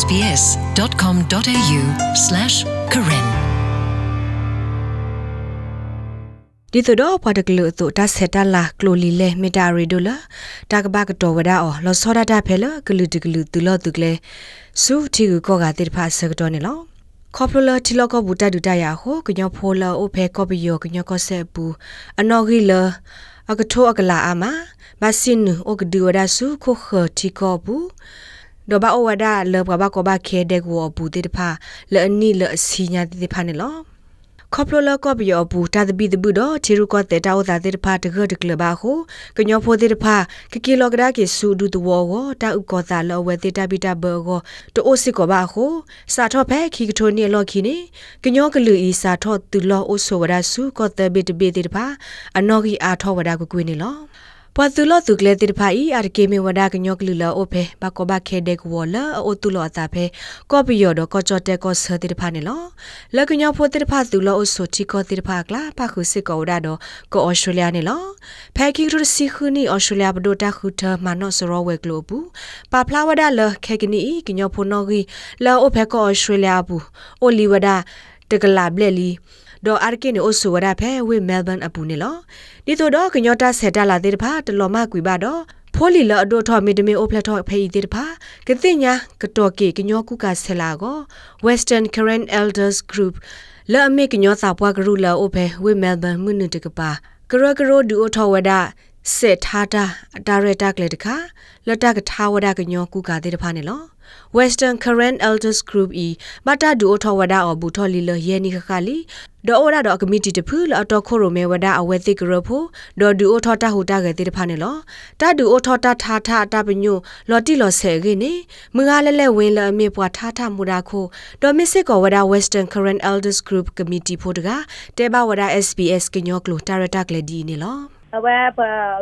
sbs.com.au/karen ဒီတော့ဘာတကလို့တော့တဆက်တလာကလိုလီလေမီတာရီဒိုလာတကဘကတော်ဝဒါအောလောစောဒတာဖဲလကလူတကလူတူလောတူကလေစူတီကိုကတိဖာစကတော့နေလောခေါပလတီလောကဘူတဒူတရဟိုကညဖိုလာအိုဖဲကောပီယောကညကောဆက်ဘူးအနော်ဂီလာအကထိုအကလာအမမစင်နုအိုကဒီဝဒါစုခိုခတီကောဘူး ဒေါ်ဘာအိုဝဒါလောဘကဘကဘခဲတဲ့ကိုဘူးတိတဖာလဲအနီလဲအစီညာတိတဖာနေလောခေါပလလကဘယောဘူးတာတပိတပုတော့ချီရုကတဲ့တောက်တာတဲ့ဖာတကတကလဘာဟုကညောဖိုတဲ့ဖာကကီလောကဒါကေဆူဒူတဝောတာဥကောတာလောဝဲတဲ့တပိတဘောကိုတိုအိုစစ်ကောဘာဟုစာထောဖဲခီကထိုနီလော်ခီနေကညောကလူဤစာထောတူလောအိုဆိုဝဒါဆူကောတဲ့ပိတပိတဲ့ဖာအနော်ဂီအာထောဝဒါကိုကွေးနေလော ပဝတူလတုကလေတိဖိုင်အာကေမေဝဒါကညောကလူလာအိုဖေဘကောဘခဲဒက်ဝလာအိုတူလောတာဖေကောပီယောဒကောချတေကောဆတိဖာနေလောလကညောဖိုတိဖာတူလောအိုဆိုချီကောတိဖာကလာပခုစစ်ကောဒါဒကောအော်စတြေးလျနေလောဖဲကီရစီခူနီအော်စတြေးလျဘဒိုတာခူတာမနောစရောဝဲကလိုဘူးပါဖလာဝဒါလခဲကနီကညောဖိုနောဂီလာအိုဖေကောအော်စတြေးလျဘူးအိုလီဝဒါတကလာဘလက်လီ ဒေါ်အာကိနေအိုဆူဝရဖဲဝေမဲလ်ဘန်အပူနေလောဒီတို့တော့ကညောတာဆက်တလာတဲ့တဖာတလော်မကွေပါတော့ဖိုလီလအဒိုထော်မီဒမီအိုဖလက်ထော်ဖေးတဲ့တဖာကတိညာကတော်ကေကညောကုကဆလာကို Western Current Elders Group လာအမေကညောသာပွားကရူလာအိုဖဲဝေမဲလ်ဘန်မွနတကပါကရကရိုဒူအိုထော်ဝဒါ စစ်ထားတာဒါရတာကလေးတခါလတကထားဝဒကညောကုကတဲ့တဖာနေလော Western Current Elders Group e မတာဒူအထောဝဒါအဘူထော်လီလယေနီခခလီဒေါ်အိုရာဒေါ်ကမတီတဖူလအတော်ခိုရိုမဲဝဒါအဝဲသိကရဖို့ဒေါ်ဒူအိုထော်တာဟူတာကတဲ့တဖာနေလောတာဒူအိုထော်တာထားတာတာပညိုလော်တီလော်ဆဲခေနေမငါလဲလဲဝင်းလအမေပွားထားတာမူတာခိုဒေါ်မစ်စစ်ကောဝဒါ Western Current Elders Group Committee ဖို့တကတဲဘဝဒါ SBS ကညောကလိုတာရတာကလေဒီနေလောအ ဝဲပ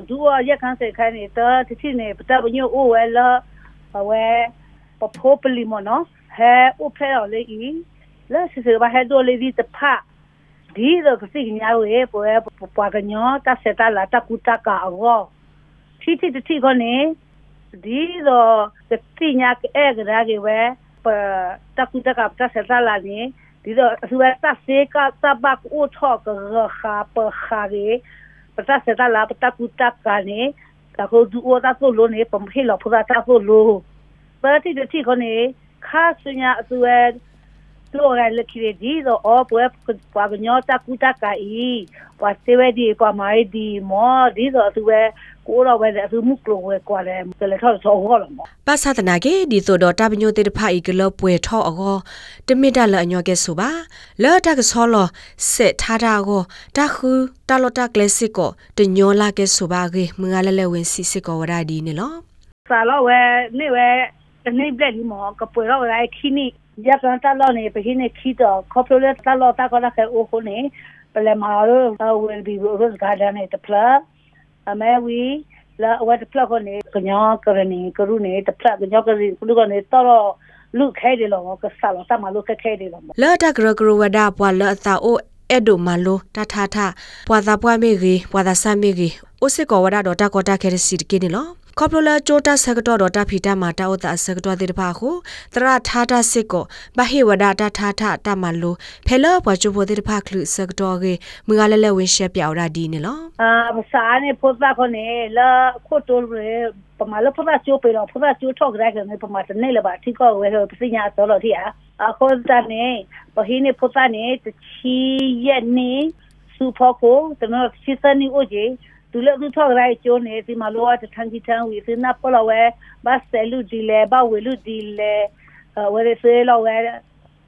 ဒူရရက်ခန်းစေခိုင်းနေတဲ့တတိနေပတပညိုအိုဝဲလာအဝဲပဖိုပလီမနော်ဟဲဥဖဲော်လေးဤလက်စစဘာဟဲဒိုလေးဒီတဖာဒီတော့ကစီညာဝဲပွဲပွားကညောတဆက်တလာတကူတကာအောတီတီတီခနေဒီတော့ကစီညာအဲကရာကေဝဲပတကူတကာတဆက်တလာနေဒီတော့သူကတဆေကတဘက်အိုထောကရခါပခါရီ ပတဆက်တလာပတကူတကာနေတခုဒူအိုတာဆိုလို့နေပမဟီလောဖတာဆိုလို့ဘာတိတိခ နေခါစညာအသူအဲလို့ရလက်ခရီဒီတော့အပွဲပွားညောတကူတကအီပွားစေဝဒီပွားမိုင်ဒီမောဒီတော့သူပဲကိုတော့ပဲသူမှုကလုံးဝဲကွာတယ်ကလေးထောက်ဆောဟောလို့ပါသဒနာကေဒီဆိုတော့တပညိုတေတဖိုင်ကလပွဲထောက်အောတမစ်တလအညောကေဆိုပါလော်တကဆောလောစစ်ထားတာကိုတခုတလော်တကလစစ်ကိုတညောလာကေဆိုပါကေမငါလဲလဲဝင်စီစစ်ကိုဝရဒီနေလောဆာလောဝဲနေဝဲတနေ့ပြက်ဒီမောကပွေတော့ရိုက်ခီနီ ရကန်တလောနေပခင်းနေခီတော့ခေါပလိုတလောတာကလာခဲအိုခုနေပလမာရောဝယ်ဘီရိုစဂါဒန်နေတပလာအမဲဝီလာဝတ်ပလောက်ကနေကညောကရနေကရုနေတပလကညောကရီပုလူကနေတော့လူခဲတယ်လို့ကဆာလို့တမလို့ခဲခဲတယ်လို့လာတကရကရဝဒပွာလာသာအို အဲ့ဒိုမလိုတထထပွာသာပွာမေကြီးပွာသာဆာမေကြီးအိုစစ်ကောဝဒတော့တကောတခဲစီတကိနေလောကော်ပလိုလာချိုတာဆကတော့တော့တာဖီတာမာတာဥတာဆကတော့တေတဖာခုတရထားတာစစ်ကိုဘဟိဝဒတာထားထတာမလိုဖဲလောဘွာချိုဖိုတေတဖာခလူဆကတော့ကေမငါလဲလဲဝင်းရှက်ပြောက်တာဒီနေလောအာမစားနေဖို့သားခနေလာခိုတိုရပမာလဖို့သားချိုပေတော့ဖို့သားချိုထောက်ကြကနေပမာတနေလပါထိကောဝဲပစညာတော်လို့တီအာ အခုတနေပဟိနေဖို့သားနေတချီရဲ့နေစူဖို့ကိုတနော်ချီစနီအိုဂျေသူလည်းသူထောက်ရိုက်ကျိုးနေဒီမှာလောတထန်ကြီးထန်ဝီစနာပလောဝဲဘတ်ဆဲလူဒီလေဘဝေလူဒီလေဝရစေလောဝဲ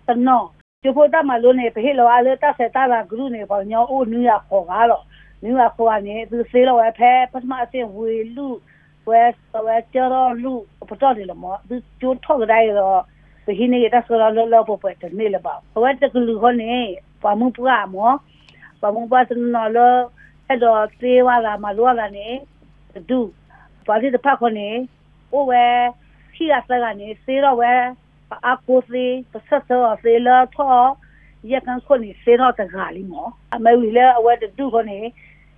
တနောကျဖို့တမလို့နေဖေလောအလေတဆက်တာကဂရုနေပေါ့ညောအိုနူရခေါ်ကားတော့နူရခေါ်ကနေသူစေလောဝဲဖဲပထမအစင်ဝေလူဝဲဝဲကျတော့လူပတော်တယ်လို့မသူကျိုးထောက်ရိုက်တော့ ဒီဟိနေတဆောလောလောပေါ်ပတ်နေလေပါဝဲတက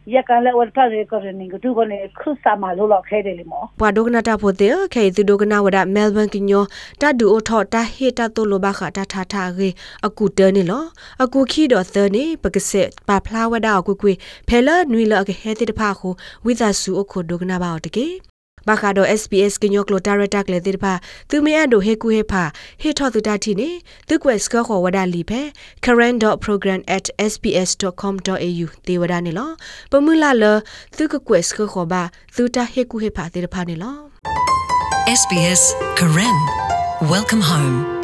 လူခနေပမှုပူအမောပမှုပါစနော်လောအဲ့တော့သေးဝလာမလောလာနေဒူပါတိတဖက်ခနေအိုဝဲခီရစကနေစေတော့ဝဲအကူစီပစစောစေလာထောရကန်ခနေစေတော့တကားလီမောအမေဝီလဲအဝဲဒူခနေရကန်လည်းဝတ်ဖတ်ရကောရနေကတူကနေခုစာမလို့လောက်ခဲတယ်လေမောပွာဒိုကနာတာဖိုတေခဲသူဒိုကနာဝဒမဲလ်ဘန်ကညောတာဒူအိုထောတာဟေတာတိုလိုဘခတာထာထာရေအကူတနေလောအကူခီတော့သနေပကဆက်ပါဖလာဝဒါကွကွဖဲလာနွီလကဟဲတိတဖာခုဝိသဆူအခုဒိုကနာဘာတကေ ဘာခါတော့ SPS ကညောကလိုတာရတက်လေတိတဖာသူမရဒိုဟေကူဟေဖာဟေထောသူတာတီနေသူကွယ်စကခေါ်ဝဒါလီဖဲ current.program@sps.com.au တေဝဒါနေလောပမူလာလသူကကွယ်စကခေါ်ဘာသူတာဟေကူဟေဖာတိတဖာနေလော SBS Karen. Welcome home.